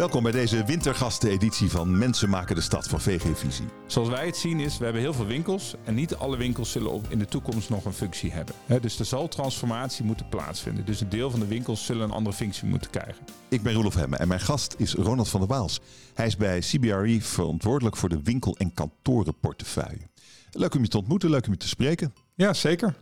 Welkom bij deze wintergasteneditie van Mensen maken de stad van VG Visie. Zoals wij het zien is, we hebben heel veel winkels en niet alle winkels zullen in de toekomst nog een functie hebben. Hè, Dus er zal transformatie moeten plaatsvinden. Dus een deel van de winkels zullen een andere functie moeten krijgen. Ik ben Roelof Hemme en mijn gast is Ronald van der Waals. Hij is bij CBRE verantwoordelijk voor de winkel- en kantorenportefeuille. Leuk om je te ontmoeten, leuk om je te spreken. Ja, zeker.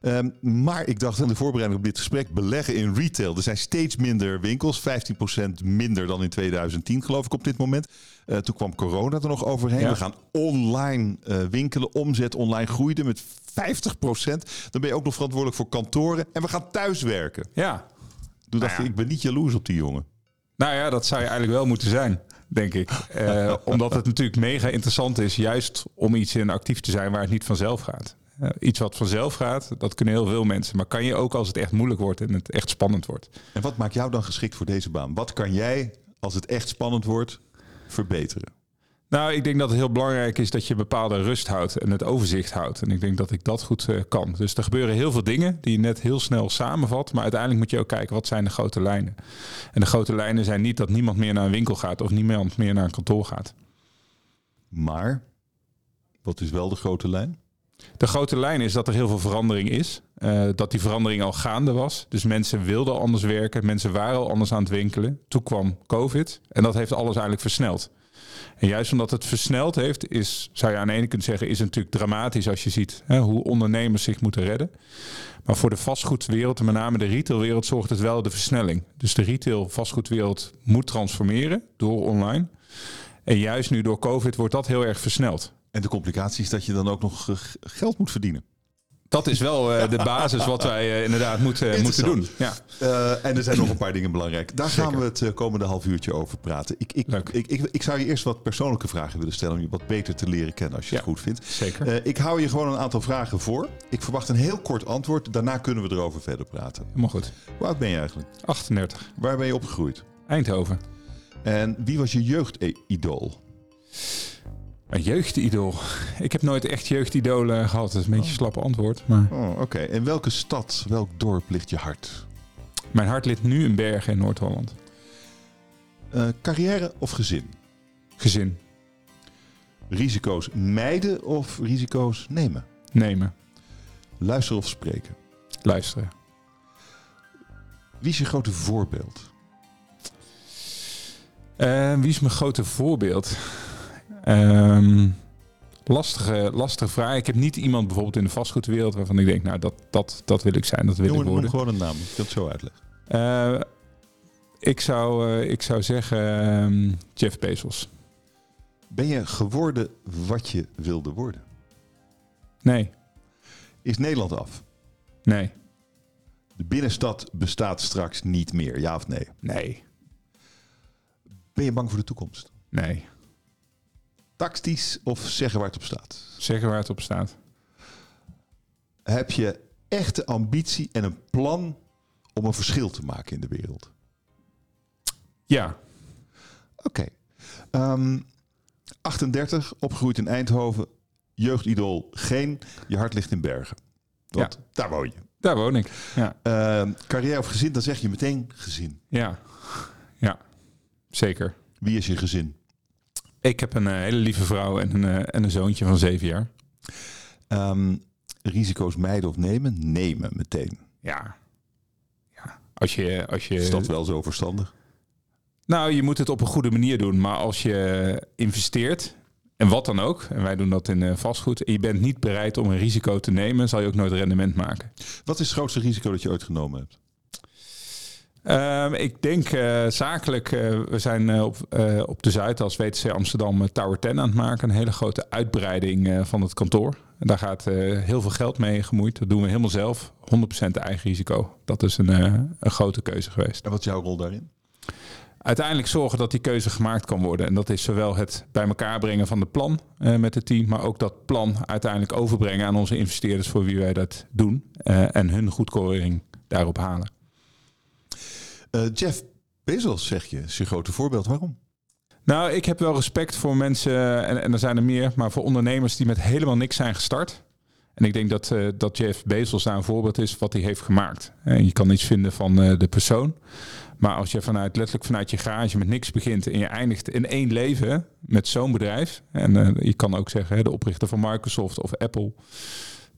Ehm, maar ik dacht aan de voorbereiding op dit gesprek, beleggen in retail. Er zijn steeds minder winkels, 15% minder dan in 2010 geloof ik op dit moment. Eh, toen kwam corona er nog overheen. Ja. We gaan online eh, winkelen, omzet online groeide met 50%. Dan ben je ook nog verantwoordelijk voor kantoren en we gaan thuiswerken. Ja. Toen dacht ja. ik, ik ben niet jaloers op die jongen. Nou ja, dat zou je eigenlijk wel moeten zijn, denk ik. Eh, omdat het natuurlijk mega interessant is, juist om iets in actief te zijn waar het niet vanzelf gaat. Eh, iets wat vanzelf gaat, dat kunnen heel veel mensen. Maar kan je ook als het echt moeilijk wordt en het echt spannend wordt. En wat maakt jou dan geschikt voor deze baan? Wat kan jij, als het echt spannend wordt, verbeteren? Nou, ik denk dat het heel belangrijk is dat je bepaalde rust houdt en het overzicht houdt. En ik denk dat ik dat goed eh, kan. Dus er gebeuren heel veel dingen die je net heel snel samenvat. Maar uiteindelijk moet je ook kijken, wat zijn de grote lijnen? En de grote lijnen zijn niet dat niemand meer naar een winkel gaat of niemand meer naar een kantoor gaat. Maar, wat is wel de grote lijn? De grote lijn is dat er heel veel verandering is. Eh, dat die verandering al gaande was. Dus mensen wilden anders werken. Mensen waren al anders aan het winkelen. Toen kwam COVID. En dat heeft alles eigenlijk versneld. En juist omdat het versneld heeft, is, zou je aan de ene kant zeggen, is het natuurlijk dramatisch als je ziet hè, hoe ondernemers zich moeten redden. Maar voor de vastgoedwereld, en met name de retailwereld, zorgt het wel de versnelling. Dus de retail vastgoedwereld moet transformeren door online. En juist nu door COVID wordt dat heel erg versneld. En de complicatie is dat je dan ook nog eh, geld moet verdienen. Dat is wel eh, de basis wat wij eh, inderdaad moeten, moeten doen. Ja. En er zijn nog een paar dingen belangrijk. Daar gaan we het komende half uurtje over praten. Ik, ik, ik, ik, ik zou je eerst wat persoonlijke vragen willen stellen om je wat beter te leren kennen als je het goed vindt. Zeker. Ik hou je gewoon een aantal vragen voor. Ik verwacht een heel kort antwoord. Daarna kunnen we erover verder praten. Helemaal goed. Hoe oud ben je eigenlijk? 38. Waar ben je opgegroeid? Eindhoven. En wie was je jeugdidool? Een jeugdidool. Ik heb nooit echt jeugdidolen gehad. Dat is een beetje een slappe antwoord. Maar Oh, oké. In welke stad, welk dorp ligt je hart? mijn hart ligt nu in Bergen in Noord-Holland. Eh, carrière of gezin? Gezin. Risico's mijden of risico's nemen? Nemen. Luisteren of spreken? Luisteren. Wie is je grote voorbeeld? Eh, wie is mijn grote voorbeeld? Ehm, lastige, lastige vraag. Ik heb niet iemand bijvoorbeeld in de vastgoedwereld waarvan ik denk, nou dat, dat, dat wil ik zijn, dat wil Noem, ik noem worden. gewoon een naam. Ik kan het zo uitleggen. Eh, ik, zou, eh, ik zou zeggen ehm, Jeff Bezos. Ben je geworden wat je wilde worden? Nee, Is Nederland af? nee, De binnenstad bestaat straks niet meer, ja of nee? nee, Ben je bang voor de toekomst? nee. Tactisch of zeggen waar het op staat? Zeggen waar het op staat. Heb je echte ambitie en een plan om een verschil te maken in de wereld? Ja, Oké. Ehm, 38, opgegroeid in Eindhoven. Jeugdidool geen. Je hart ligt in Bergen. Want daar woon je. daar woon ik. Ja, Ehm, carrière of gezin, dan zeg je meteen gezin. ja, ja. zeker. Wie is je gezin? Ik heb een eh, hele lieve vrouw en een, eh, en een zoontje van zeven jaar. Ehm, risico's mijden of nemen? Nemen meteen. Ja. ja. Als je, als je, Is dat wel zo verstandig? Nou, je moet het op een goede manier doen. Maar als je investeert, en wat dan ook, en wij doen dat in eh, vastgoed, en je bent niet bereid om een risico te nemen, zal je ook nooit rendement maken. Wat is het grootste risico dat je ooit genomen hebt? Ehm, ik denk eh, zakelijk, eh, we zijn eh, op, op de Zuid als WTC Amsterdam Tower 10 aan het maken. Een hele grote uitbreiding van het kantoor. En daar gaat heel veel geld mee gemoeid. Dat doen we helemaal zelf. 100% eigen risico. Dat is een, een grote keuze geweest. En wat is jouw rol daarin? Uiteindelijk zorgen dat die keuze gemaakt kan worden. En dat is zowel het bij elkaar brengen van het plan eh, met het team, maar ook dat plan uiteindelijk overbrengen aan onze investeerders voor wie wij dat doen. eh, en hun goedkeuring daarop halen. Eh, Jeff Bezos, zeg je, is je grote voorbeeld. Waarom? Nou, ik heb wel respect voor mensen, en, en er zijn er meer, maar voor ondernemers die met helemaal niks zijn gestart. En ik denk dat, uh, dat Jeff Bezos daar een voorbeeld is wat hij heeft gemaakt. En je kan iets vinden van de persoon. Maar als je vanuit, letterlijk vanuit je garage met niks begint en je eindigt in één leven met zo'n bedrijf. En je kan ook zeggen, de oprichter van Microsoft of Apple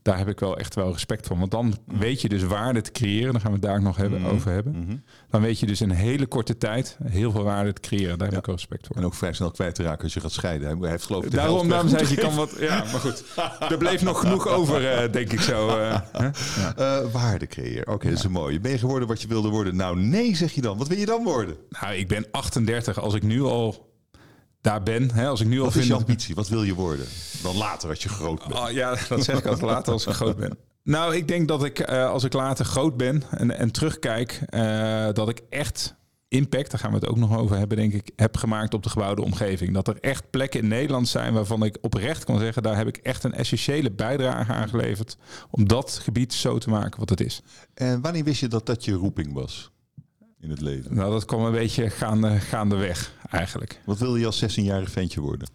daar heb ik wel echt wel respect voor. Want dan weet je dus waarde te creëren. Dan gaan we het daar nog hebben, over hebben. Dan weet je dus in een hele korte tijd heel veel waarde te creëren. Daar heb ik wel respect voor. En ook vrij snel kwijt te raken als je gaat scheiden. Hij heeft geloof ik Daarom, daarom zei je, kan wat... Ja, maar goed. Er bleef nog genoeg over, uh, denk ik zo. Uh, ja. uh, waarde creëren. Oké, okay, dat is een mooie. Ben je geworden wat je wilde worden? Nou, nee, zeg je dan. Wat wil je dan worden? Nou, ik ben 38. Als ik nu al daar ben. Hè, als ik nu Wat al is vind. je ambitie? Wat wil je worden? Dan later als je groot bent. Oh, ja, dat zeg ik altijd later als ik groot ben. Nou, ik denk dat ik uh, als ik later groot ben en, en terugkijk, uh, dat ik echt impact, daar gaan we het ook nog over hebben, denk ik, heb gemaakt op de gebouwde omgeving. Dat er echt plekken in Nederland zijn waarvan ik oprecht kan zeggen, daar heb ik echt een essentiële bijdrage aan geleverd om dat gebied zo te maken wat het is. En wanneer wist je dat dat je roeping was? In het leven? Nou, dat kwam een beetje gaande, gaandeweg eigenlijk. Wat wil je als 16-jarig ventje worden?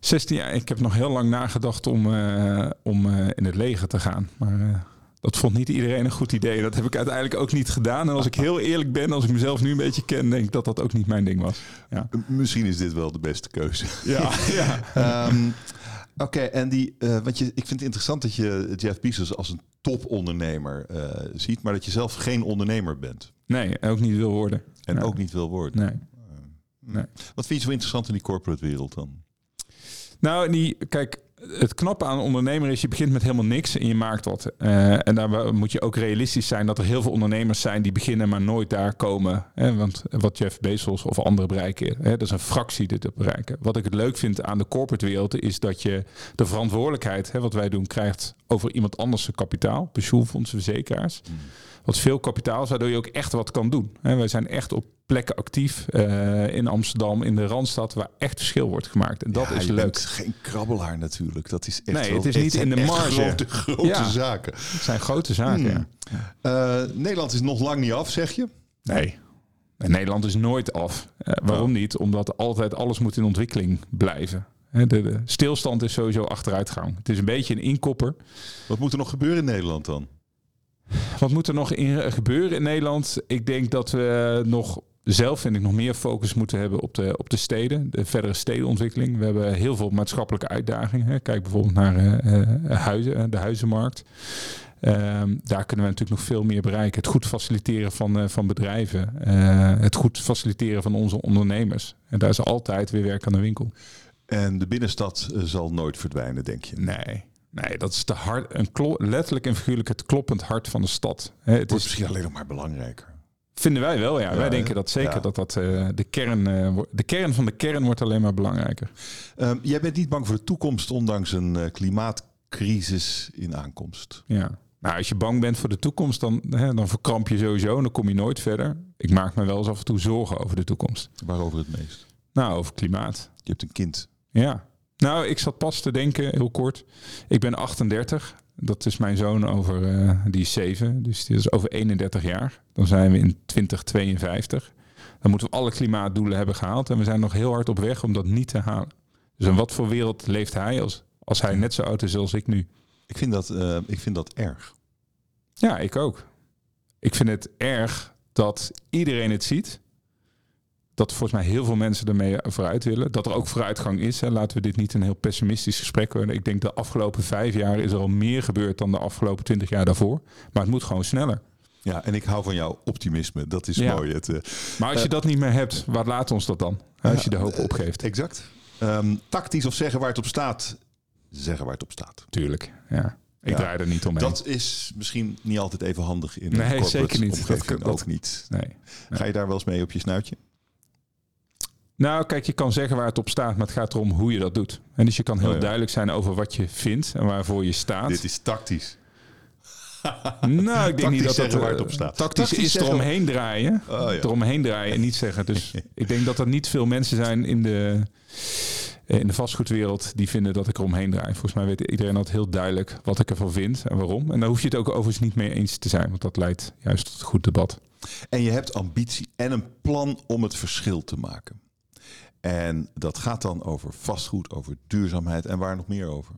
16 jaar, ik heb nog heel lang nagedacht om, uh, om uh, in het leger te gaan. Maar uh, dat vond niet iedereen een goed idee. Dat heb ik uiteindelijk ook niet gedaan. En als ik heel eerlijk ben, als ik mezelf nu een beetje ken, denk ik dat dat ook niet mijn ding was. Ja. Misschien is dit wel de beste keuze. Ja, ja. um, Oké, okay, en die, want je, ik vind het interessant dat je Jeff Bezos als een topondernemer ziet, maar dat je zelf geen ondernemer bent. Nee, ook niet wil worden. En ook niet wil worden. Nee. Uh, nee. Wat vind je zo interessant in die corporate wereld dan? Nou, die, kijk, het knappe aan een ondernemer is, je begint met helemaal niks en je maakt wat. Uh, en daar moet je ook realistisch zijn dat er heel veel ondernemers zijn die beginnen, maar nooit daar komen. Hè? Want wat Jeff Bezos of anderen bereiken, hè? dat is een fractie dit te bereiken. Wat ik het leuk vind aan de corporate wereld is dat je de verantwoordelijkheid, hè, wat wij doen, krijgt over iemand anders kapitaal, pensioenfondsen, verzekeraars. Mm. Wat veel kapitaal is, waardoor je ook echt wat kan doen. Hè? Wij zijn echt op plekken actief uh, in Amsterdam, in de Randstad, waar echt verschil wordt gemaakt. En dat ja, is je leuk. Bent geen krabbelaar natuurlijk. Dat is echt nee, wel, het is niet in de marge. Grote, grote ja. zaken. Het zijn grote zaken. Hmm. Ja. Uh, Nederland is nog lang niet af, zeg je? Nee. En Nederland is nooit af. Uh, waarom oh. niet? Omdat altijd alles moet in ontwikkeling blijven. De, de stilstand is sowieso achteruitgang. Het is een beetje een inkopper. Wat moet er nog gebeuren in Nederland dan? Wat moet er nog in gebeuren in Nederland? Ik denk dat we nog zelf vind ik nog meer focus moeten hebben op de, op de steden, de verdere stedenontwikkeling. We hebben heel veel maatschappelijke uitdagingen. Hè. Kijk bijvoorbeeld naar uh, huizen, de huizenmarkt. Um, daar kunnen we natuurlijk nog veel meer bereiken. Het goed faciliteren van, uh, van bedrijven. Uh, het goed faciliteren van onze ondernemers. En daar is altijd weer werk aan de winkel. En de binnenstad zal nooit verdwijnen, denk je? Nee. Nee, dat is de hart, een letterlijk en figuurlijk het kloppend hart van de stad. Het is misschien alleen nog maar belangrijker. Vinden wij wel, ja. ja wij denken dat zeker ja. dat dat uh, de kern, uh, de kern van de kern wordt alleen maar belangrijker. Um, jij bent niet bang voor de toekomst, ondanks een uh, klimaatcrisis in aankomst. Ja. Nou, als je bang bent voor de toekomst, dan, hè, dan verkramp je sowieso en dan kom je nooit verder. Ik maak me wel eens af en toe zorgen over de toekomst. Waarover het meest? Nou, over klimaat. Je hebt een kind. Ja. Nou, ik zat pas te denken, heel kort. Ik ben 38. Dat is mijn zoon over, uh, die is 7. Dus die is over 31 jaar. Dan zijn we in 2052. Dan moeten we alle klimaatdoelen hebben gehaald. En we zijn nog heel hard op weg om dat niet te halen. Dus in wat voor wereld leeft hij als, als hij net zo oud is als ik nu? Ik vind dat, uh, ik vind dat erg. Ja, ik ook. Ik vind het erg dat iedereen het ziet dat volgens mij heel veel mensen ermee vooruit willen. Dat er ook vooruitgang is. Hè. Laten we dit niet een heel pessimistisch gesprek worden. Ik denk de afgelopen vijf jaar is er al meer gebeurd dan de afgelopen twintig jaar daarvoor. Maar het moet gewoon sneller. Ja, en ik hou van jouw optimisme. Dat is ja. mooi. Het, uh, maar als je uh, dat niet meer hebt, wat laat ons dat dan? Als je de hoop opgeeft. Exact. Um, tactisch of zeggen waar het op staat. Zeggen waar het op staat. Tuurlijk, ja. Ik ja, draai er niet omheen. Dat is misschien niet altijd even handig in nee, zeker niet. Dat kan ook niet. Nee, nee. Ga je daar wel eens mee op je snuitje? Nou, kijk, je kan zeggen waar het op staat, maar het gaat erom hoe je dat doet. En dus je kan heel oh, ja. duidelijk zijn over wat je vindt en waarvoor je staat. Dit is tactisch. nou, ik denk niet dat dat waar het op staat. Tactisch, tactisch is eromheen draaien. Oh, ja. Eromheen draaien en niet zeggen. Dus ik denk dat er niet veel mensen zijn in de, in de vastgoedwereld die vinden dat ik eromheen draai. Volgens mij weet iedereen altijd heel duidelijk wat ik ervan vind en waarom. En daar hoef je het ook overigens niet mee eens te zijn, want dat leidt juist tot een goed debat. En je hebt ambitie en een plan om het verschil te maken. En dat gaat dan over vastgoed, over duurzaamheid en waar nog meer over?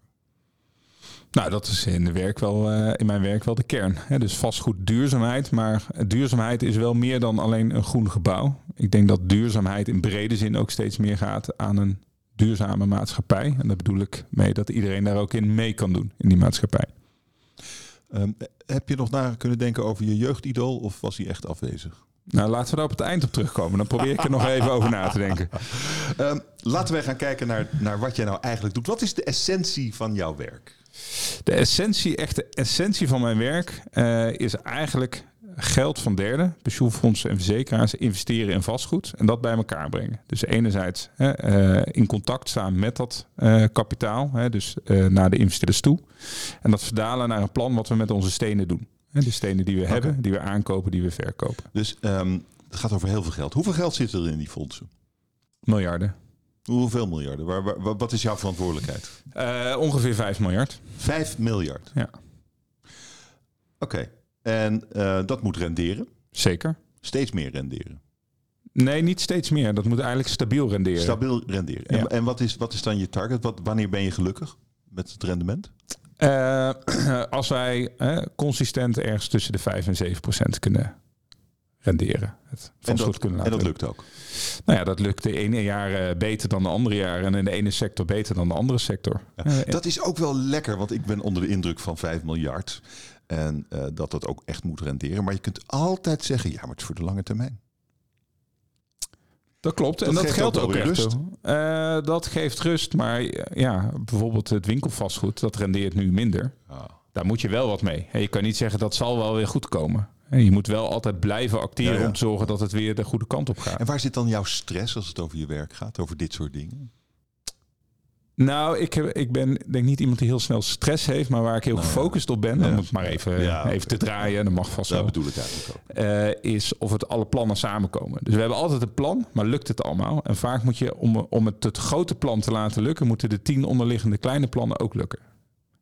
Nou, dat is in, de werk wel, uh, in mijn werk wel de kern. Hè? Dus vastgoed duurzaamheid. Maar duurzaamheid is wel meer dan alleen een groen gebouw. Ik denk dat duurzaamheid in brede zin ook steeds meer gaat aan een duurzame maatschappij. En daar bedoel ik mee dat iedereen daar ook in mee kan doen in die maatschappij. Um, heb je nog na kunnen denken over je jeugdidool of was hij echt afwezig? Nou, laten we daar op het eind op terugkomen. Dan probeer ik er nog even over na te denken. Um, laten wij gaan kijken naar, naar wat jij nou eigenlijk doet. Wat is de essentie van jouw werk? De essentie, echt de essentie van mijn werk uh, is eigenlijk geld van derden, pensioenfondsen en verzekeraars, investeren in vastgoed en dat bij elkaar brengen. Dus enerzijds hè, uh, in contact staan met dat uh, kapitaal, hè, dus naar de investeerders toe. En dat verdalen naar een plan wat we met onze stenen doen. De stenen die we okay. hebben, die we aankopen, die we verkopen. Dus um, het gaat over heel veel geld. Hoeveel geld zit er in die fondsen? Miljarden. Hoeveel miljarden? Waar, waar, wat is jouw verantwoordelijkheid? ongeveer 5 miljard. 5 miljard? Ja. Oké. Okay. En uh, dat moet renderen. Zeker. Steeds meer renderen. Nee, niet steeds meer. Dat moet eigenlijk stabiel renderen. Stabiel renderen. En, en wat, is, wat is dan je target? Wat, wanneer ben je gelukkig met het rendement? Uh, als wij uh, consistent ergens tussen de 5 en 7 procent kunnen renderen. Het en, dat, kunnen laten en dat lukt ook? Nou ja, dat lukt de ene jaar beter dan de andere jaren. En in de ene sector beter dan de andere sector. Ja, dat is ook wel lekker, want ik ben onder de indruk van 5 miljard. En uh, dat dat ook echt moet renderen. Maar je kunt altijd zeggen, ja, maar het is voor de lange termijn. Dat klopt. Dat en dat geldt ook ook rust. Uh, dat geeft rust. Maar ja, bijvoorbeeld het winkelvastgoed, dat rendeert nu minder. Ah. Daar moet je wel wat mee. Je kan niet zeggen dat zal wel weer goed komen. Je moet wel altijd blijven acteren Ja, ja. om te zorgen dat het weer de goede kant op gaat. En waar zit dan jouw stress als het over je werk gaat, over dit soort dingen? Nou, ik, heb, ik ben denk niet iemand die heel snel stress heeft, maar waar ik heel Nou, gefocust op ben, ja. om het maar even, Ja, even te draaien, dat mag vast Dat wel, bedoel ik eigenlijk ook. eh, is of het alle plannen samenkomen. Dus we hebben altijd een plan, maar lukt het allemaal? En vaak moet je, om, om het, het grote plan te laten lukken, moeten de tien onderliggende kleine plannen ook lukken.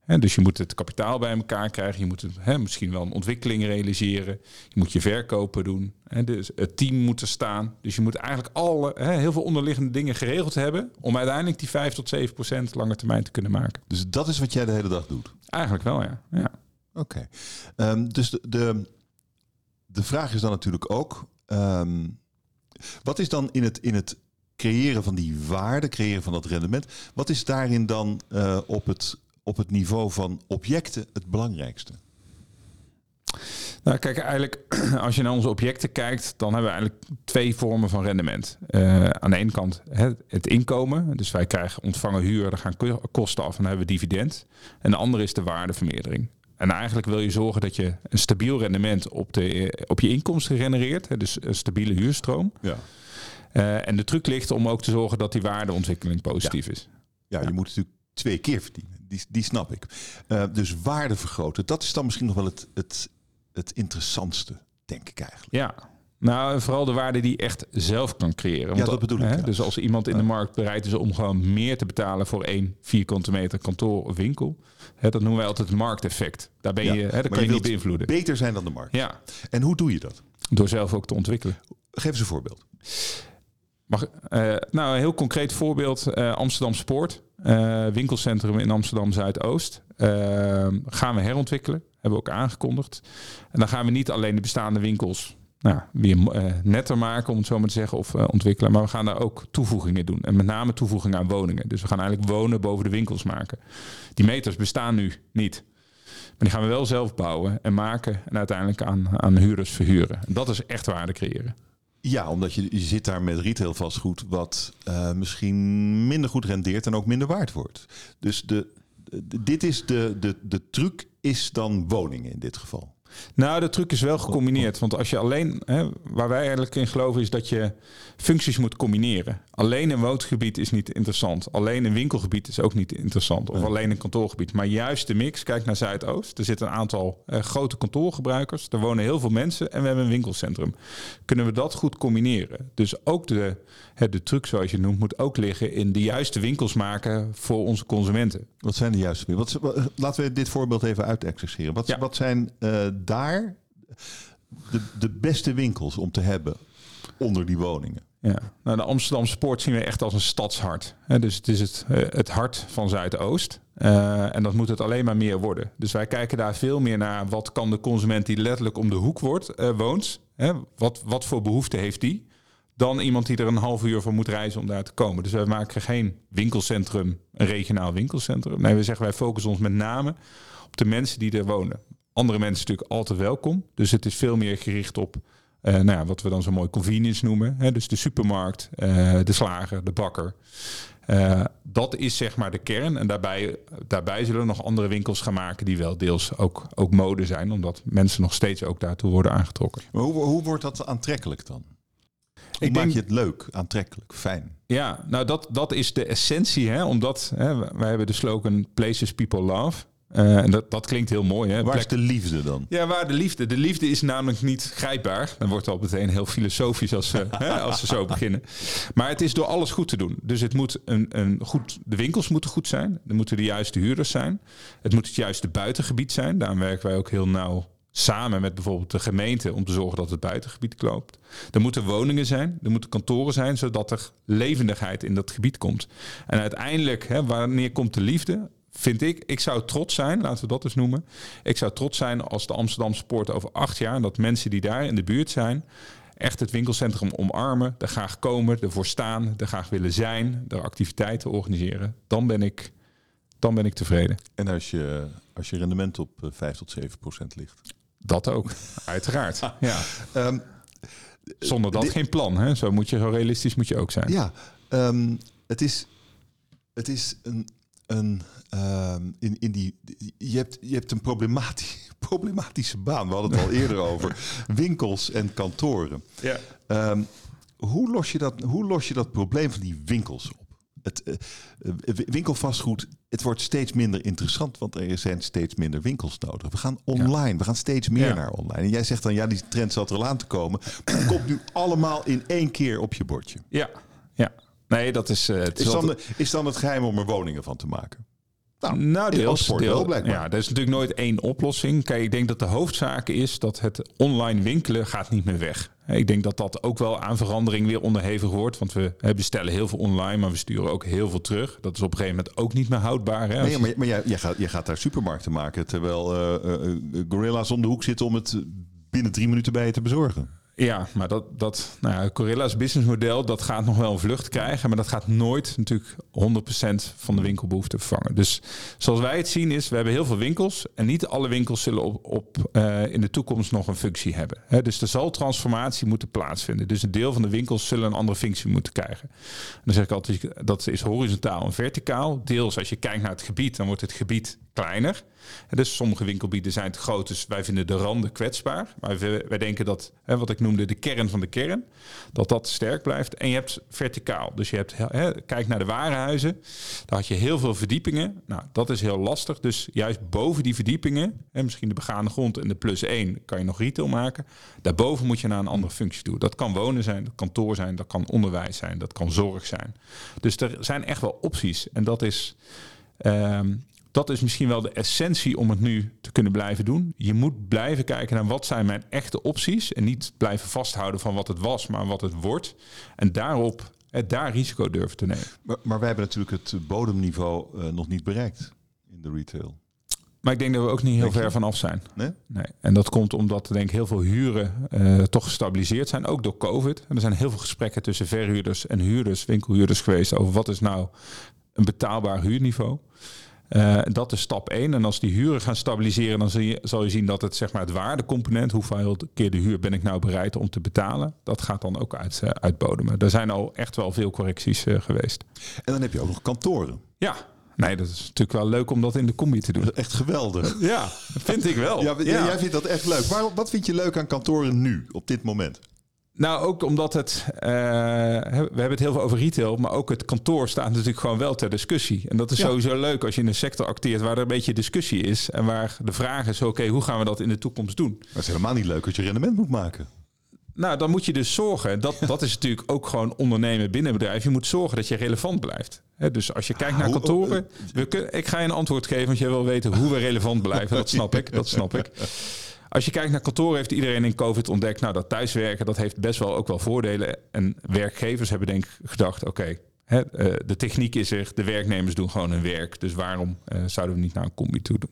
Hè, dus je moet het kapitaal bij elkaar krijgen. Je moet het, misschien wel een ontwikkeling realiseren. Je moet je verkopen doen. Dus het team moet er staan. Dus je moet eigenlijk alle, heel veel onderliggende dingen geregeld hebben... om uiteindelijk die 5 tot 7 procent lange termijn te kunnen maken. Dus dat is wat jij de hele dag doet. Eigenlijk wel, ja. ja. Oké. Ehm, dus de, de, de vraag is dan natuurlijk ook: ehm, wat is dan in het, in het creëren van die waarde, creëren van dat rendement, wat is daarin dan eh, op, het, op het niveau van objecten het belangrijkste? Nou, kijk, eigenlijk als je naar onze objecten kijkt, dan hebben we eigenlijk twee vormen van rendement. Eh, aan de ene kant hè, het inkomen, dus wij krijgen ontvangen huur, daar gaan ko- kosten af en dan hebben we dividend. En de andere is de waardevermeerdering. En eigenlijk wil je zorgen dat je een stabiel rendement op, de, op je inkomsten genereert, dus een stabiele huurstroom. Ja. Eh, en de truc ligt om ook te zorgen dat die waardeontwikkeling positief is. Ja, je moet natuurlijk twee keer verdienen. Die, die snap ik. Eh, dus waarde vergroten, dat is dan misschien nog wel het, het, het interessantste, denk ik eigenlijk. Ja. Nou, vooral de waarde die je echt zelf kan creëren. Want Ja, dat bedoel ik, Hè, ja. Dus als iemand in de markt bereid is om gewoon meer te betalen voor één vierkante meter kantoor of winkel. Hè, dat noemen wij altijd het markteffect. Daar ben Ja, je, hè, dat kan je niet beïnvloeden. Beter zijn dan de markt. Ja, En hoe doe je dat? door zelf ook te ontwikkelen. Geef eens een voorbeeld. Mag, eh, nou, een heel concreet voorbeeld. eh, Amsterdam Sport. Eh, winkelcentrum in Amsterdam Zuidoost. Eh, gaan we herontwikkelen. Hebben we ook aangekondigd. En dan gaan we niet alleen de bestaande winkels nou, weer eh, netter maken, om het zo maar te zeggen, of eh, ontwikkelen. Maar we gaan daar ook toevoegingen doen. En met name toevoegingen aan woningen. Dus we gaan eigenlijk wonen boven de winkels maken. Die meters bestaan nu niet. Maar die gaan we wel zelf bouwen en maken. En uiteindelijk aan, aan huurders verhuren. En dat is echt waarde creëren. Ja, omdat je, je zit daar met retail vastgoed wat eh, misschien minder goed rendeert en ook minder waard wordt. Dus de, de- dit is de, de, de truc is dan woningen in dit geval. Nou, de truc is wel gecombineerd. Want als je alleen, hè, waar wij eigenlijk in geloven, is dat je functies moet combineren. Alleen een woongebied is niet interessant. Alleen een winkelgebied is ook niet interessant. Of alleen een kantoorgebied. Maar juist de mix, kijk naar Zuidoost. Er zitten een aantal eh, grote kantoorgebruikers. Er wonen heel veel mensen en we hebben een winkelcentrum. Kunnen we dat goed combineren? Dus ook de, hè, de truc, zoals je noemt, moet ook liggen in de juiste winkels maken voor onze consumenten. Wat zijn de juiste wat, wat- Laten we dit voorbeeld even uitexerceren. Wat, Ja. wat zijn eh, daar de, de beste winkels om te hebben onder die woningen? Ja, nou, de Amsterdam Sport zien we echt als een stadshart. Dus het is het, eh, het hart van Zuidoost. Uh, en dat moet het alleen maar meer worden. Dus wij kijken daar veel meer naar wat kan de consument die letterlijk om de hoek wordt, uh, woont. Wat, wat voor behoefte heeft die? Dan iemand die er een half uur voor moet reizen om daar te komen. Dus wij maken geen winkelcentrum, een regionaal winkelcentrum. Nee, we zeggen wij focussen ons met name op de mensen die er wonen. Andere mensen natuurlijk altijd welkom. Dus het is veel meer gericht op uh, nou ja, wat we dan zo mooi convenience noemen. Hè? Dus de supermarkt, uh, de slager, de bakker. Uh, dat is zeg maar de kern. En daarbij, daarbij zullen we nog andere winkels gaan maken die wel deels ook, ook mode zijn. Omdat mensen nog steeds ook daartoe worden aangetrokken. Maar hoe, hoe wordt dat aantrekkelijk dan? Hoe Ik maak denk- je het leuk, aantrekkelijk, fijn? Ja, nou dat, dat is de essentie. Hè? Omdat hè, wij hebben de slogan Places People Love. Eh, en dat, dat klinkt heel mooi. Hè? Waar is de liefde dan? Ja, waar de liefde. De liefde is namelijk niet grijpbaar. Dan wordt het al meteen heel filosofisch als, ze hè, als ze zo beginnen. Maar het is door alles goed te doen. Dus het moet een, een goed, de winkels moeten goed zijn. Er moeten de juiste huurders zijn. Het moet het juiste buitengebied zijn. Daarom werken wij ook heel nauw samen met bijvoorbeeld de gemeente om te zorgen dat het buitengebied kloopt. Er moeten woningen zijn, er moeten kantoren zijn, zodat er levendigheid in dat gebied komt. En uiteindelijk, hè, wanneer komt de liefde? Vind ik, ik zou trots zijn, laten we dat eens noemen. Ik zou trots zijn als de Amsterdamse Poort over acht jaar, dat mensen die daar in de buurt zijn, echt het winkelcentrum omarmen, er graag komen, ervoor staan, er graag willen zijn, er activiteiten organiseren. Dan ben ik, dan ben ik tevreden. En als je, als je rendement op eh, 5 tot 7 procent ligt? Dat ook, uiteraard. Ja. Ehm, Zonder dat geen plan. Hè? Zo, moet je, zo realistisch moet je ook zijn. Ja, ehm, het is, het is een, een ehm, in, in die, je hebt, je hebt een problematisch, problematische baan. We hadden het al eerder over winkels en kantoren. Ja. Ehm, hoe, los je dat, hoe los je dat probleem van die winkels op? Het eh, winkelvastgoed, het wordt steeds minder interessant, want er zijn steeds minder winkels nodig. We gaan online, we gaan steeds meer Ja. naar online. En jij zegt dan, ja, die trend zat er al aan te komen. Het komt nu allemaal in één keer op je bordje. Ja. Nee, dat is... het Is dan, de- is dan het geheim om er woningen van te maken? Nou, in deels. sport deel- blijkbaar. Ja, er is natuurlijk nooit één oplossing. Kijk, ik denk dat de hoofdzaak is dat het online winkelen gaat niet meer weg. Ik denk dat dat ook wel aan verandering weer onderhevig wordt. Want we bestellen heel veel online, maar we sturen ook heel veel terug. Dat is op een gegeven moment ook niet meer houdbaar. Hè? Nee, maar, maar jij, jij, gaat, jij gaat daar supermarkten maken... terwijl eh, eh, gorilla's om de hoek zitten om het binnen drie minuten bij je te bezorgen. Ja, maar dat, dat nou ja, Corilla's businessmodel, dat gaat nog wel een vlucht krijgen. Maar dat gaat nooit natuurlijk 100% van de winkelbehoefte vervangen. Dus zoals wij het zien is, we hebben heel veel winkels. En niet alle winkels zullen op, op, eh, in de toekomst nog een functie hebben. Dus er zal transformatie moeten plaatsvinden. Dus een deel van de winkels zullen een andere functie moeten krijgen. En dan zeg ik altijd, dat is horizontaal en verticaal. Deels als je kijkt naar het gebied, dan wordt het gebied kleiner. Dus sommige winkelbieden zijn te groot, dus wij vinden de randen kwetsbaar. Maar wij, wij denken dat, wat ik noemde, de kern van de kern, dat dat sterk blijft. En je hebt verticaal, dus je hebt, hè, kijk naar de daar had je heel veel verdiepingen. Nou, dat is heel lastig. Dus juist boven die verdiepingen, hè, misschien de begane grond en de plus 1, kan je nog retail maken. Daarboven moet je naar een andere functie toe. Dat kan wonen zijn, dat kan kantoor zijn, dat kan onderwijs zijn, dat kan zorg zijn. Dus er zijn echt wel opties. En dat is... ehm, dat is misschien wel de essentie om het nu te kunnen blijven doen. Je moet blijven kijken naar wat zijn mijn echte opties. En niet blijven vasthouden van wat het was, maar wat het wordt. En daarop daar risico durven te nemen. Maar, maar wij hebben natuurlijk het bodemniveau eh, nog niet bereikt in de retail. Maar ik denk dat we ook niet heel Denk je? ver vanaf zijn. Nee? Nee. En dat komt omdat denk ik heel veel huren eh, toch gestabiliseerd zijn, ook door COVID. En er zijn heel veel gesprekken tussen verhuurders en huurders, winkelhuurders geweest over wat is nou een betaalbaar huurniveau. Eh, dat is stap 1. En als die huren gaan stabiliseren, dan zal je, zal je zien dat het, zeg maar, het waardecomponent, hoeveel keer de huur ben ik nou bereid om te betalen, dat gaat dan ook uit, eh, uitbodemen. Er zijn al echt wel veel correcties eh, geweest. En dan heb je ook nog kantoren. Ja, nee, dat is natuurlijk wel leuk om dat in de combi te doen. Dat is echt geweldig. Ja, vind ik wel. Ja, Jij vindt dat echt leuk. Maar wat vind je leuk aan kantoren nu, op dit moment? Nou, ook omdat het. eh, we hebben het heel veel over retail, maar ook het kantoor staat natuurlijk gewoon wel ter discussie. En dat is Ja. sowieso leuk als je in een sector acteert waar er een beetje discussie is. En waar de vraag is: oké, hoe gaan we dat in de toekomst doen? Het is helemaal niet leuk als je rendement moet maken. Nou, dan moet je dus zorgen. Dat, dat is natuurlijk ook gewoon ondernemen binnen een bedrijf. Je moet zorgen dat je relevant blijft. Dus als je kijkt naar kantoren. We kun, ik ga je een antwoord geven, want jij wil weten hoe we relevant blijven. Dat snap ik. Dat snap ik. als je kijkt naar kantoor, heeft iedereen in COVID ontdekt, nou dat thuiswerken, dat heeft best wel ook wel voordelen. En werkgevers hebben denk ik gedacht, oké, eh, de techniek is er, de werknemers doen gewoon hun werk. Dus waarom eh, zouden we niet naar een combi toe doen?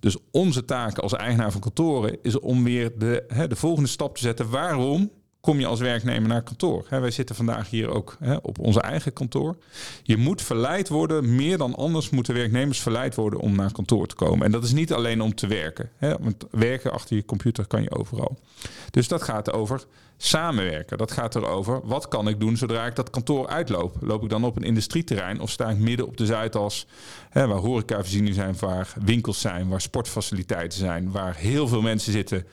Dus onze taak als eigenaar van kantoren is om weer de, hè, de volgende stap te zetten. Waarom kom je als werknemer naar kantoor. wij zitten vandaag hier ook op onze eigen kantoor. Je moet verleid worden, meer dan anders moeten werknemers verleid worden om naar kantoor te komen. En dat is niet alleen om te werken. want werken achter je computer kan je overal. Dus dat gaat over samenwerken. Dat gaat erover, wat kan ik doen zodra ik dat kantoor uitloop? Loop ik dan op een industrieterrein of sta ik midden op de Zuidas... Waar horecavoorzieningen zijn, waar winkels zijn, waar sportfaciliteiten zijn... waar heel veel mensen zitten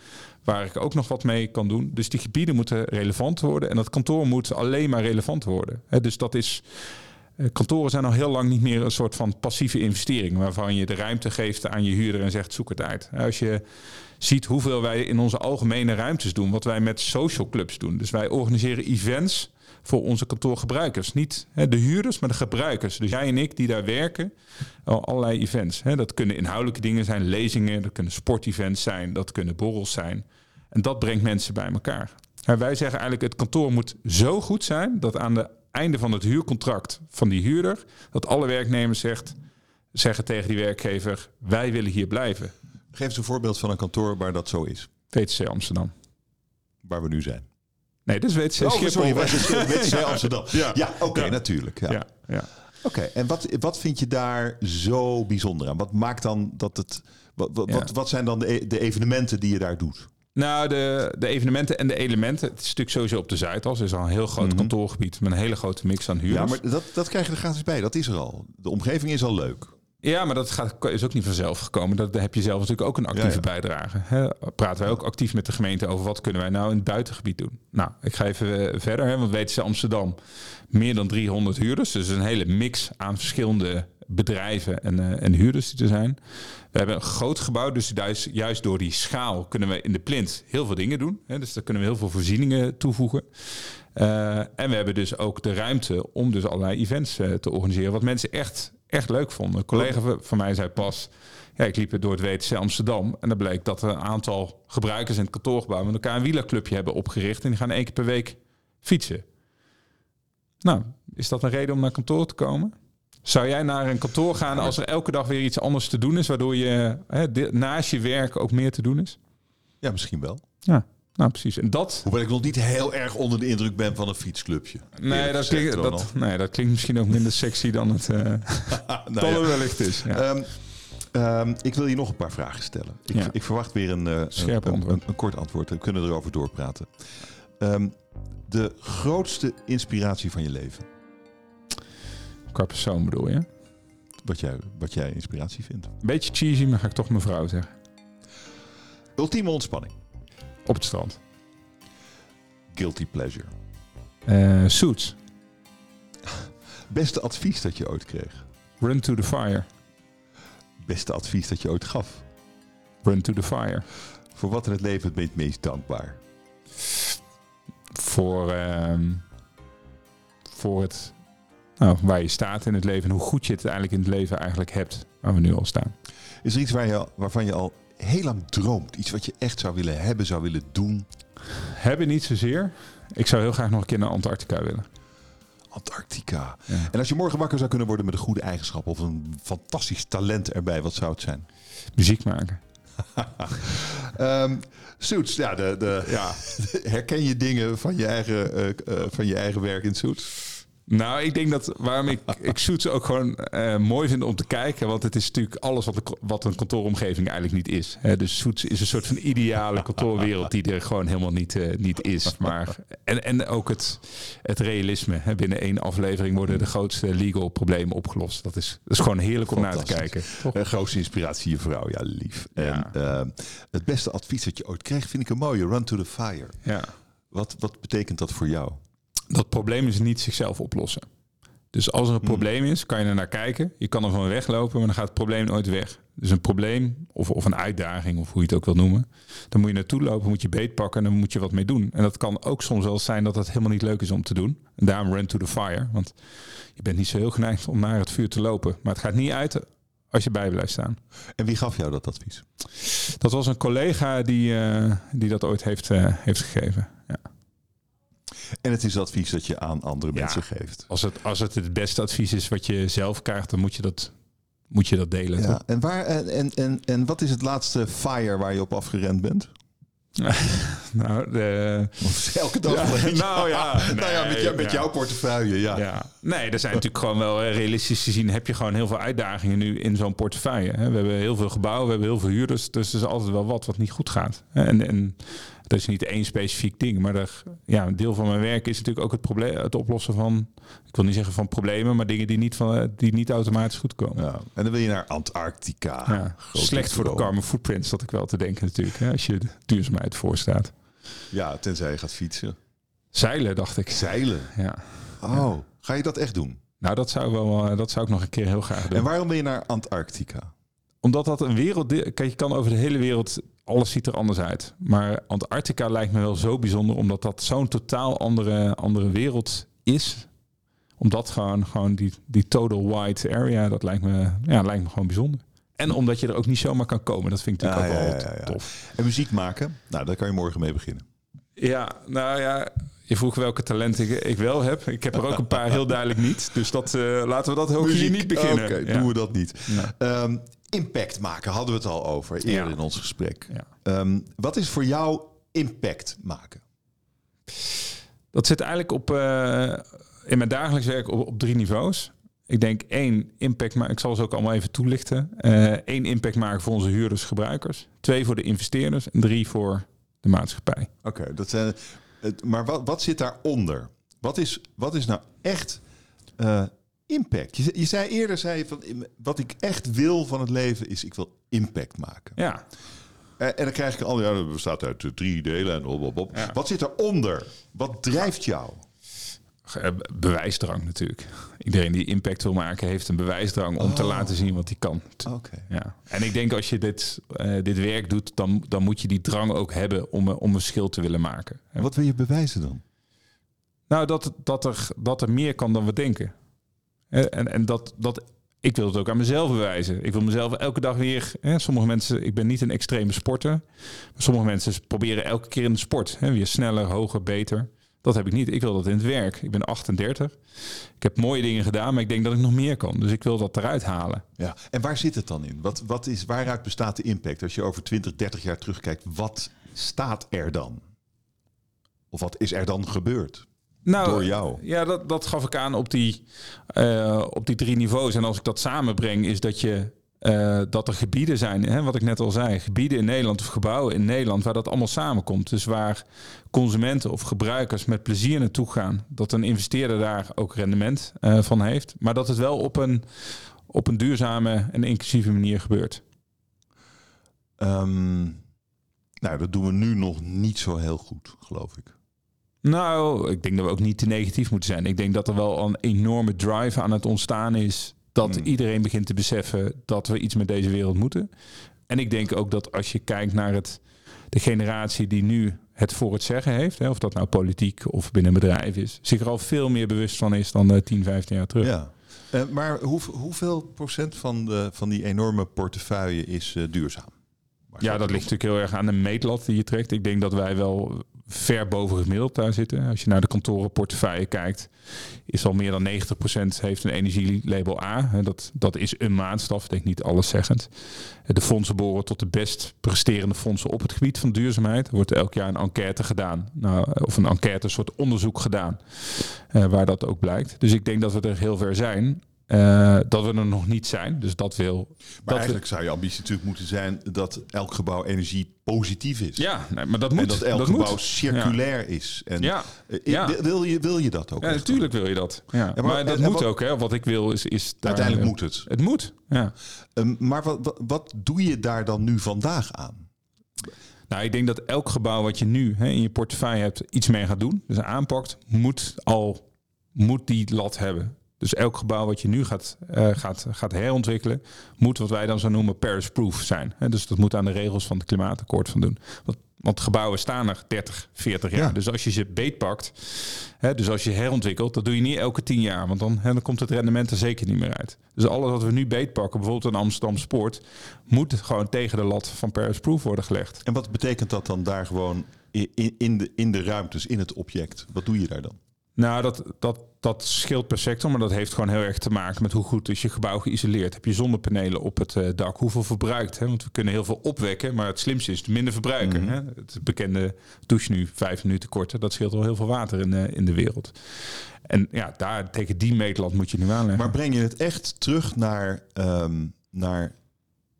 waar ik ook nog wat mee kan doen. Dus die gebieden moeten relevant worden en dat kantoor moet alleen maar relevant worden. dus dat is. Eh, kantoren zijn al heel lang niet meer een soort van passieve investering, waarvan je de ruimte geeft aan je huurder en zegt zoek het uit. Als je ziet hoeveel wij in onze algemene ruimtes doen, wat wij met social clubs doen. Dus wij organiseren events voor onze kantoorgebruikers. Niet de huurders, maar de gebruikers. Dus jij en ik die daar werken, allerlei events. Dat kunnen inhoudelijke dingen zijn, lezingen, dat kunnen sportevents zijn, dat kunnen borrels zijn. En dat brengt mensen bij elkaar. En wij zeggen eigenlijk, het kantoor moet zo goed zijn dat aan het einde van het huurcontract van die huurder, dat alle werknemers zegt, zeggen tegen die werkgever, wij willen hier blijven. Geef eens een voorbeeld van een kantoor waar dat zo is. VTC Amsterdam. Waar we nu zijn. Nee, dat is WTC oh, Sorry, WTC Amsterdam. Ja, ja oké, natuurlijk. Ja. ja, ja. Oké, en wat, wat vind je daar zo bijzonder aan? Wat maakt dan dat het... Wat, wat, wat zijn dan de, e-, de evenementen die je daar doet? Nou, de, de evenementen en de elementen. Het is natuurlijk sowieso op de Zuidas. Er is al een heel groot mhm. kantoorgebied met een hele grote mix aan huurders. Ja, maar dat, dat krijg je er gratis bij. Dat is er al. De omgeving is al leuk. Ja, maar dat gaat, is ook niet vanzelf gekomen. Dat, daar heb je zelf natuurlijk ook een actieve bijdrage. Hè? Praten wij ook actief met de gemeente over wat kunnen wij nou in het buitengebied doen. Nou, ik ga even eh, verder. Hè, want weten ze Amsterdam meer dan 300 huurders. Dus een hele mix aan verschillende bedrijven en, uh, en huurders die er zijn. We hebben een groot gebouw, dus juist, door die schaal kunnen we in de plint heel veel dingen doen. Dus daar kunnen we heel veel voorzieningen toevoegen. Uh, en we hebben dus ook de ruimte om dus allerlei events te organiseren. Wat mensen echt echt leuk vonden. Een collega van mij zei pas, ja, ik liep door het WTC Amsterdam en dan bleek dat er een aantal gebruikers in het kantoorgebouw met elkaar een wielerclubje hebben opgericht en die gaan één keer per week fietsen. Nou, is dat een reden om naar kantoor te komen? Zou jij naar een kantoor gaan als er elke dag weer iets anders te doen is, waardoor je hè, naast je werk ook meer te doen is? Ja, misschien wel. Ja. Nou, precies. En dat... Hoewel ik nog niet heel erg onder de indruk ben van een fietsclubje. Nee, dat klinkt, dat, nee dat klinkt misschien ook minder sexy dan het uh, nou ja. wellicht is. Ja. Um, um, ik wil je nog een paar vragen stellen. Ik, ja. ik verwacht weer een, uh, een, een, een, kort antwoord. We kunnen erover doorpraten. Um, de grootste inspiratie van je leven? Qua persoon bedoel je? Wat jij, wat jij inspiratie vindt. Beetje cheesy, maar ga ik toch mevrouw zeggen. Ultieme ontspanning. Op het strand. Guilty pleasure. Uh, suits. Beste advies dat je ooit kreeg. Run to the fire. Beste advies dat je ooit gaf. Run to the fire. Voor wat in het leven ben je het meest dankbaar? Voor, uh, voor het, nou, waar je staat in het leven en hoe goed je het eigenlijk in het leven eigenlijk hebt, waar we nu al staan. Is er iets waar je, waarvan je al heel lang droomt? Iets wat je echt zou willen hebben, zou willen doen? Hebben niet zozeer. Ik zou heel graag nog een keer naar Antarctica willen. Antarctica. En als je morgen wakker zou kunnen worden met een goede eigenschap of een fantastisch talent erbij, wat zou het zijn? Muziek maken. um, Suits, ja, de, de, ja. herken je dingen van je eigen, uh, uh, van je eigen werk in Suits? Nou, ik denk dat waarom ik, ik Suits ook gewoon uh, mooi vind om te kijken. Want het is natuurlijk alles wat, de, wat een kantooromgeving eigenlijk niet is. Hè? Dus Suits is een soort van ideale kantoorwereld die er gewoon helemaal niet, uh, niet is. Maar, en, en ook het, het realisme. Hè? Binnen één aflevering worden de grootste legal problemen opgelost. Dat is, dat is gewoon heerlijk om naar te kijken. Een grootste inspiratie, je vrouw. Ja, lief. En uh, het beste advies dat je ooit kreeg, vind ik een mooie. Run to the fire. Ja. Wat, wat betekent dat voor jou? Dat probleem is niet zichzelf oplossen. Dus als er een hmm. probleem is, kan je er naar kijken. Je kan er van weglopen, maar dan gaat het probleem nooit weg. Dus een probleem of, of een uitdaging, of hoe je het ook wil noemen. Dan moet je naartoe lopen, moet je beet pakken en dan moet je wat mee doen. En dat kan ook soms wel zijn dat het helemaal niet leuk is om te doen. En daarom run to the fire. Want je bent niet zo heel geneigd om naar het vuur te lopen. Maar het gaat niet uit als je bij blijft staan. En wie gaf jou dat advies? Dat was een collega die, eh, die dat ooit heeft, eh, heeft gegeven. En het is advies dat je aan andere Ja. mensen geeft. Als, het, als het het beste advies is wat je zelf krijgt, dan moet je dat, moet je dat delen. Ja. toch? En, waar, en, en, en, wat is het laatste fire waar je op afgerend bent? Nou, de, elke dag? Ja, nou ja, nou ja, met, jou, met ja. jouw portefeuille, ja. Ja, nee, er zijn natuurlijk gewoon wel eh, realistisch gezien heb je gewoon heel veel uitdagingen nu in zo'n portefeuille. We hebben heel veel gebouwen, we hebben heel veel huurders, dus er is altijd wel wat wat niet goed gaat. En, en dat is niet één specifiek ding, maar er, ja, een deel van mijn werk is natuurlijk ook het, probleem, het oplossen van, ik wil niet zeggen van problemen, maar dingen die niet, van, die niet automatisch goed komen. Ja. En dan wil je naar Antarctica. Ja, slecht voor de carbon footprint, zat ik wel te denken natuurlijk, hè, als je de duurzaamheid voorstaat. Ja, tenzij je gaat fietsen. Zeilen, dacht ik. Zeilen. Ja. Oh, ga je dat echt doen? Nou, dat zou, wel, eh, dat zou ik nog een keer heel graag doen. En waarom ben je naar Antarctica? Omdat dat een wereld... Kijk, je kan over de hele wereld... Alles ziet er anders uit. Maar Antarctica lijkt me wel zo bijzonder... omdat dat zo'n totaal andere, andere wereld is. Omdat gewoon, gewoon die, die total white area... dat lijkt me, ja, lijkt me gewoon bijzonder. En omdat je er ook niet zomaar kan komen. Dat vind ik natuurlijk ook wel ja, ja, ja. tof. En muziek maken? Nou, daar kan je morgen mee beginnen. Ja, nou ja... Je vroeg welke talenten ik, ik wel heb. Ik heb er ook een paar heel duidelijk niet. Dus dat, eh, laten we dat ook hier niet beginnen. Oké, doen we dat niet. Ja. Impact maken hadden we het al over eerder Ja. in ons gesprek. Ja. Ehm, wat is voor jou impact maken? Dat zit eigenlijk op, eh, in mijn dagelijks werk op, op drie niveaus. Ik denk één, impact maken. Ik zal ze ook allemaal even toelichten. Eén, impact maken voor onze huurders, gebruikers. Twee, voor de investeerders. En drie, voor de maatschappij. Oké, dat zijn. het- Maar wat, wat zit daaronder? Wat is, wat is nou echt eh, impact? Je, je zei eerder, zei je van, wat ik echt wil van het leven is, ik wil impact maken. Ja, Eh, en dan krijg ik al, ja, dat bestaat uit eh, drie delen en op, op, op. Ja. Wat zit eronder? Wat drijft jou? eh, bewijsdrang natuurlijk. Iedereen die impact wil maken, heeft een bewijsdrang om te Oh. laten zien wat hij kan. Oké. Ja. En ik denk als je dit, dit werk doet, dan, dan moet je die drang ook hebben om, om een verschil te willen maken. En wat wil je bewijzen dan? Nou, dat, dat, er, dat er meer kan dan we denken. En, en dat, dat, ik wil het ook aan mezelf bewijzen. Ik wil mezelf elke dag weer. Hè, sommige mensen, ik ben niet een extreme sporter. Maar sommige mensen proberen elke keer in de sport. Hè, weer sneller, hoger, beter. Dat heb ik niet. Ik wil dat in het werk. Ik ben 38. Ik heb mooie dingen gedaan, maar ik denk dat ik nog meer kan. Dus ik wil dat eruit halen. Ja. En waar zit het dan in? Wat, wat is, waaruit bestaat de impact? Als je over 20, 30 jaar terugkijkt, wat staat er dan? Of wat is er dan gebeurd? Nou, Door jou. Ja, dat, dat gaf ik aan op die, eh, op die drie niveaus. En als ik dat samenbreng, is dat je eh, dat er gebieden zijn, hè, wat ik net al zei, gebieden in Nederland of gebouwen in Nederland waar dat allemaal samenkomt. Dus waar consumenten of gebruikers met plezier naartoe gaan, dat een investeerder daar ook rendement eh, van heeft, maar dat het wel op een, op een duurzame en inclusieve manier gebeurt. Ehm, nou, dat doen we nu nog niet zo heel goed, geloof ik. Nou, ik denk dat we ook niet te negatief moeten zijn. Ik denk dat er wel een enorme drive aan het ontstaan is. Dat Hmm. iedereen begint te beseffen dat we iets met deze wereld moeten. En ik denk ook dat als je kijkt naar het, de generatie die nu het voor het zeggen heeft, hè, of dat nou politiek of binnen een bedrijf is, zich er al veel meer bewust van is dan eh, 10, 15 jaar terug. Ja. Eh, maar hoe, hoeveel procent van, de, van die enorme portefeuille is eh, duurzaam? Ja, dat ligt natuurlijk heel erg aan de meetlat die je trekt. Ik denk dat wij wel ver boven het daar zitten. Als je naar de kantorenportefeuille kijkt, is al meer dan 90% heeft een energielabel A. Dat, dat is een maatstaf, denk niet alleszeggend. De fondsen behoren tot de best presterende fondsen op het gebied van duurzaamheid. Er wordt elk jaar een enquête gedaan, nou, of een enquête, een soort onderzoek gedaan, eh, waar dat ook blijkt. Dus ik denk dat we er heel ver zijn. Eh, dat we er nog niet zijn. Dus dat wil. Maar dat we- eigenlijk zou je ambitie natuurlijk moeten zijn dat elk gebouw energie positief is. ja, nee, maar dat moet. en dat elk dat gebouw moet. circulair is. En Ja. eh, Ja. wil- je, wil je dat ook? Ja, natuurlijk wil je dat. Ja. maar- maar, dat en- moet wat- ook. Hè. Wat ik wil is... is daar, Uiteindelijk eh, moet het. Het moet, ja. Ehm, maar wat, wat, wat doe je daar dan nu vandaag aan? Nou, ik denk dat elk gebouw wat je nu hè, in je portefeuille hebt iets mee gaat doen, dus aanpakt, moet al moet die lat hebben. Dus elk gebouw wat je nu gaat, eh, gaat, gaat herontwikkelen, moet wat wij dan zo noemen Paris-proof zijn. Dus dat moet aan de regels van het klimaatakkoord van doen. Want, Want gebouwen staan er 30, 40 jaar. Ja. Dus als je ze beetpakt, hè, dus als je herontwikkelt, dat doe je niet elke 10 jaar. Want dan, dan komt het rendement er zeker niet meer uit. Dus alles wat we nu beetpakken, bijvoorbeeld een Amsterdam Sport, moet gewoon tegen de lat van Paris Proof worden gelegd. En wat betekent dat dan daar gewoon in, in, de, in de ruimtes, in het object? Wat doe je daar dan? Nou, dat, dat, dat scheelt per sector, maar dat heeft gewoon heel erg te maken met hoe goed is je gebouw geïsoleerd. Heb je zonnepanelen op het eh, dak? Hoeveel verbruikt? Hè? Want we kunnen heel veel opwekken, maar het slimste is minder verbruiken. Mhm. hè? Het bekende douche nu vijf minuten korter, dat scheelt al heel veel water in, eh, in de wereld. En ja, daar tegen die meetlat moet je nu aanleggen. Maar breng je het echt terug naar, ehm, naar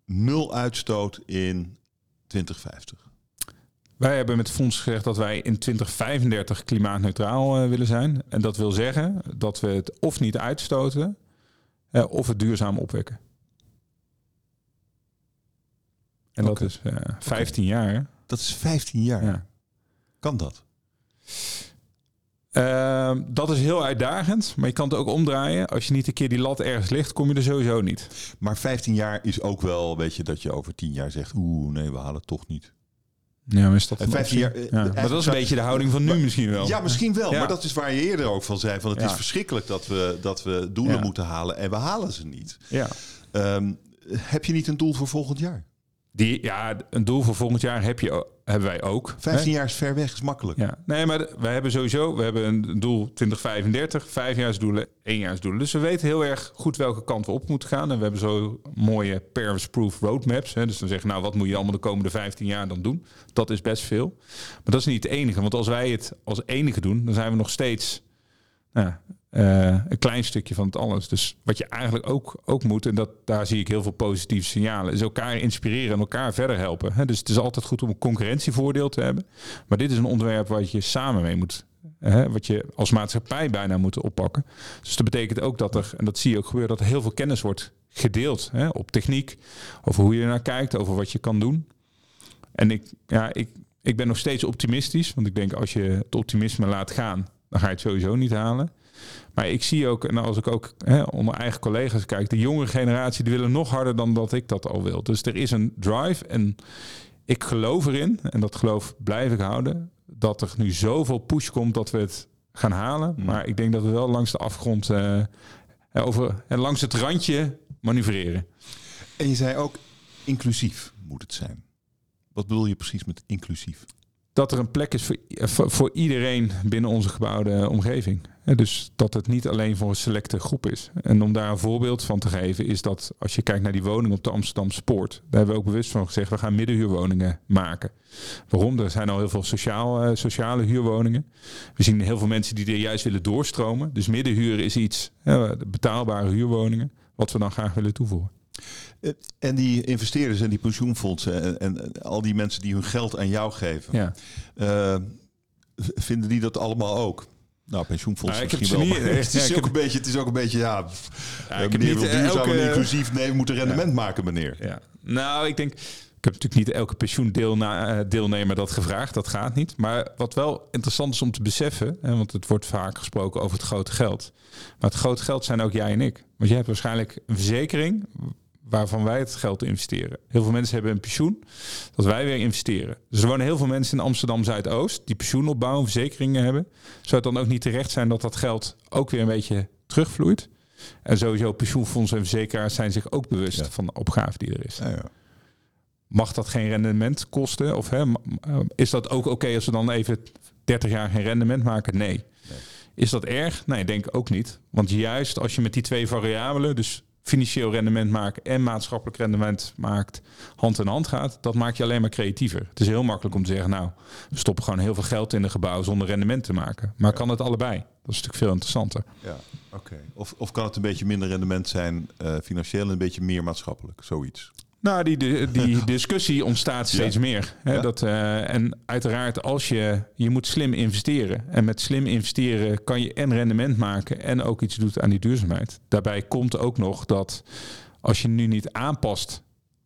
nul uitstoot in 2050? Wij hebben met het fonds gezegd dat wij in 2035 klimaatneutraal eh, willen zijn. En dat wil zeggen dat we het of niet uitstoten, eh, of het duurzaam opwekken. En dat is eh 15 jaar. Dat is 15 jaar. Ja. Kan dat? Ehm, dat is heel uitdagend, maar je kan het ook omdraaien. Als je niet een keer die lat ergens ligt, kom je er sowieso niet. Maar 15 jaar is ook wel, weet je, dat je over 10 jaar zegt, oeh, nee, we halen het toch niet. Ja, maar is dat En een 15 optie? jaar, eh, Ja, Maar eigenlijk dat is een beetje de houding van nu Maar- misschien wel. Ja, misschien wel. Ja. Maar dat is waar je eerder ook van zei, van het Ja. is verschrikkelijk dat we, dat we doelen Ja. moeten halen en we halen ze niet. ja. Ehm, heb je niet een doel voor volgend jaar? Die, ja, een doel voor volgend jaar heb je, hebben wij ook. 15 hè? jaar is ver weg, is makkelijk. Ja, nee, maar we hebben sowieso we hebben een doel 2035, vijfjaarsdoelen, éénjaarsdoelen. Dus we weten heel erg goed welke kant we op moeten gaan. En we hebben zo mooie Paris-proof roadmaps. Hè. Dus dan zeggen, nou, wat moet je allemaal de komende 15 jaar dan doen? Dat is best veel. Maar dat is niet het enige. Want als wij het als enige doen, dan zijn we nog steeds nou, eh, een klein stukje van het alles. Dus wat je eigenlijk ook, ook moet, en dat, daar zie ik heel veel positieve signalen, is elkaar inspireren en elkaar verder helpen. Dus het is altijd goed om een concurrentievoordeel te hebben. Maar dit is een onderwerp waar je samen mee moet. Wat je als maatschappij bijna moet oppakken. Dus dat betekent ook dat er, en dat zie je ook gebeuren, dat er heel veel kennis wordt gedeeld op techniek, over hoe je er naar kijkt, over wat je kan doen. En ik, ja, ik, ik ben nog steeds optimistisch, want ik denk als je het optimisme laat gaan, dan ga je het sowieso niet halen. Maar ik zie ook, en als ik ook hè, onder eigen collega's kijk, de jongere generatie die willen nog harder dan dat ik dat al wil. Dus er is een drive en ik geloof erin, en dat geloof blijf ik houden, dat er nu zoveel push komt dat we het gaan halen. Mm. Maar ik denk dat we wel langs de afgrond, eh, over, en langs het randje manoeuvreren. En je zei ook, inclusief moet het zijn. Wat bedoel je precies met inclusief? Dat er een plek is voor, voor, voor iedereen binnen onze gebouwde omgeving. Hè, Dus dat het niet alleen voor een selecte groep is. En om daar een voorbeeld van te geven, is dat als je kijkt naar die woning op de Amsterdam Spoort, daar hebben we ook bewust van gezegd, we gaan middenhuurwoningen maken. Waarom? Er zijn al heel veel sociaal, eh, sociale huurwoningen. We zien heel veel mensen die er juist willen doorstromen. Dus middenhuur is iets, betaalbare huurwoningen, wat we dan graag willen toevoegen. Eh, En die investeerders en die pensioenfondsen en, en, en al die mensen die hun geld aan jou geven, Ja. eh, vinden die dat allemaal ook? Nou, pensioenfondsen Nou, ik heb misschien wel. niet- maar het, ja, is ook heb- een beetje, het is ook een beetje, ja, Ja, eh, meneer niet, wil duurzaam en inclusief. Nee, we moeten rendement maken, meneer. Ja. Nou, ik denk. Ik heb natuurlijk niet elke pensioendeelnemer dat gevraagd. Dat gaat niet. Maar wat wel interessant is om te beseffen, hè, want het wordt vaak gesproken over het grote geld. Maar het grote geld zijn ook jij en ik. Want jij hebt waarschijnlijk een verzekering waarvan wij het geld investeren. Heel veel mensen hebben een pensioen dat wij weer investeren. Dus er wonen heel veel mensen in Amsterdam Zuidoost die pensioen opbouwen, verzekeringen hebben. Zou het dan ook niet terecht zijn dat dat geld ook weer een beetje terugvloeit? En sowieso pensioenfondsen en verzekeraars zijn zich ook bewust Ja. van de opgave die er is. Ja, ja. Mag dat geen rendement kosten? Of hè, eh, is dat ook oké als we dan even 30 jaar geen rendement maken? Nee. Nee. Is dat erg? Nee, denk ook niet. Want juist als je met die twee variabelen, dus financieel rendement maken en maatschappelijk rendement maakt, hand in hand gaat, dat maakt je alleen maar creatiever. Het is heel makkelijk om te zeggen, nou, we stoppen gewoon heel veel geld in een gebouw zonder rendement te maken. Maar kan het allebei? Dat is natuurlijk veel interessanter. Ja, oké. Of, of kan het een beetje minder rendement zijn eh, financieel en een beetje meer maatschappelijk, zoiets? Nou, die, die, die discussie ontstaat steeds Ja. meer. Hè? Ja. Dat, eh, en uiteraard, als je, je moet slim investeren. En met slim investeren kan je en rendement maken en ook iets doet aan die duurzaamheid. Daarbij komt ook nog dat als je nu niet aanpast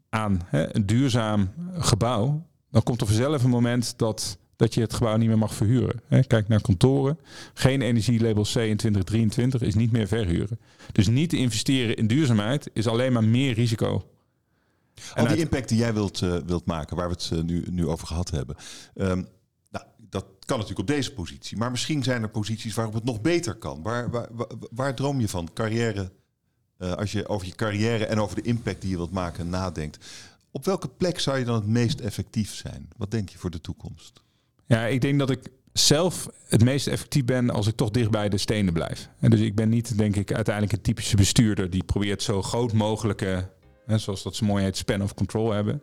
aan hè, een duurzaam gebouw, dan komt er vanzelf een moment dat, dat je het gebouw niet meer mag verhuren. Hè? Kijk naar kantoren. Geen energielabel C in 2023 is niet meer verhuren. Dus niet investeren in duurzaamheid is alleen maar meer risico. Al die impact die jij wilt, uh, wilt maken, waar we het uh, nu, nu over gehad hebben. Um, nou, dat kan natuurlijk op deze positie. Maar misschien zijn er posities waarop het nog beter kan. Waar, waar, waar, waar droom je van? Carrière, uh, als je over je carrière en over de impact die je wilt maken nadenkt. Op welke plek zou je dan het meest effectief zijn? Wat denk je voor de toekomst? Ja, ik denk dat ik zelf het meest effectief ben als ik toch dicht bij de stenen blijf. En dus ik ben niet, denk ik, uiteindelijk een typische bestuurder die probeert zo groot mogelijke, zoals dat ze mooi heet, span of control hebben.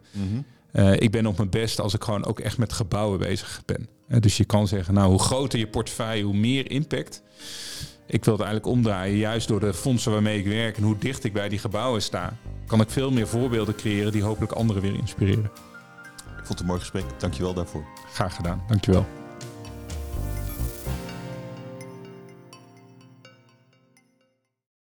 Uh, ik ben op mijn best als ik gewoon ook echt met gebouwen bezig ben. Uh, dus je kan zeggen, nou, hoe groter je portefeuille, hoe meer impact. Ik wil het eigenlijk omdraaien, juist door de fondsen waarmee ik werk en hoe dicht ik bij die gebouwen sta, kan ik veel meer voorbeelden creëren die hopelijk anderen weer inspireren. Ik vond het een mooi gesprek. Dankjewel daarvoor. Graag gedaan. Dankjewel.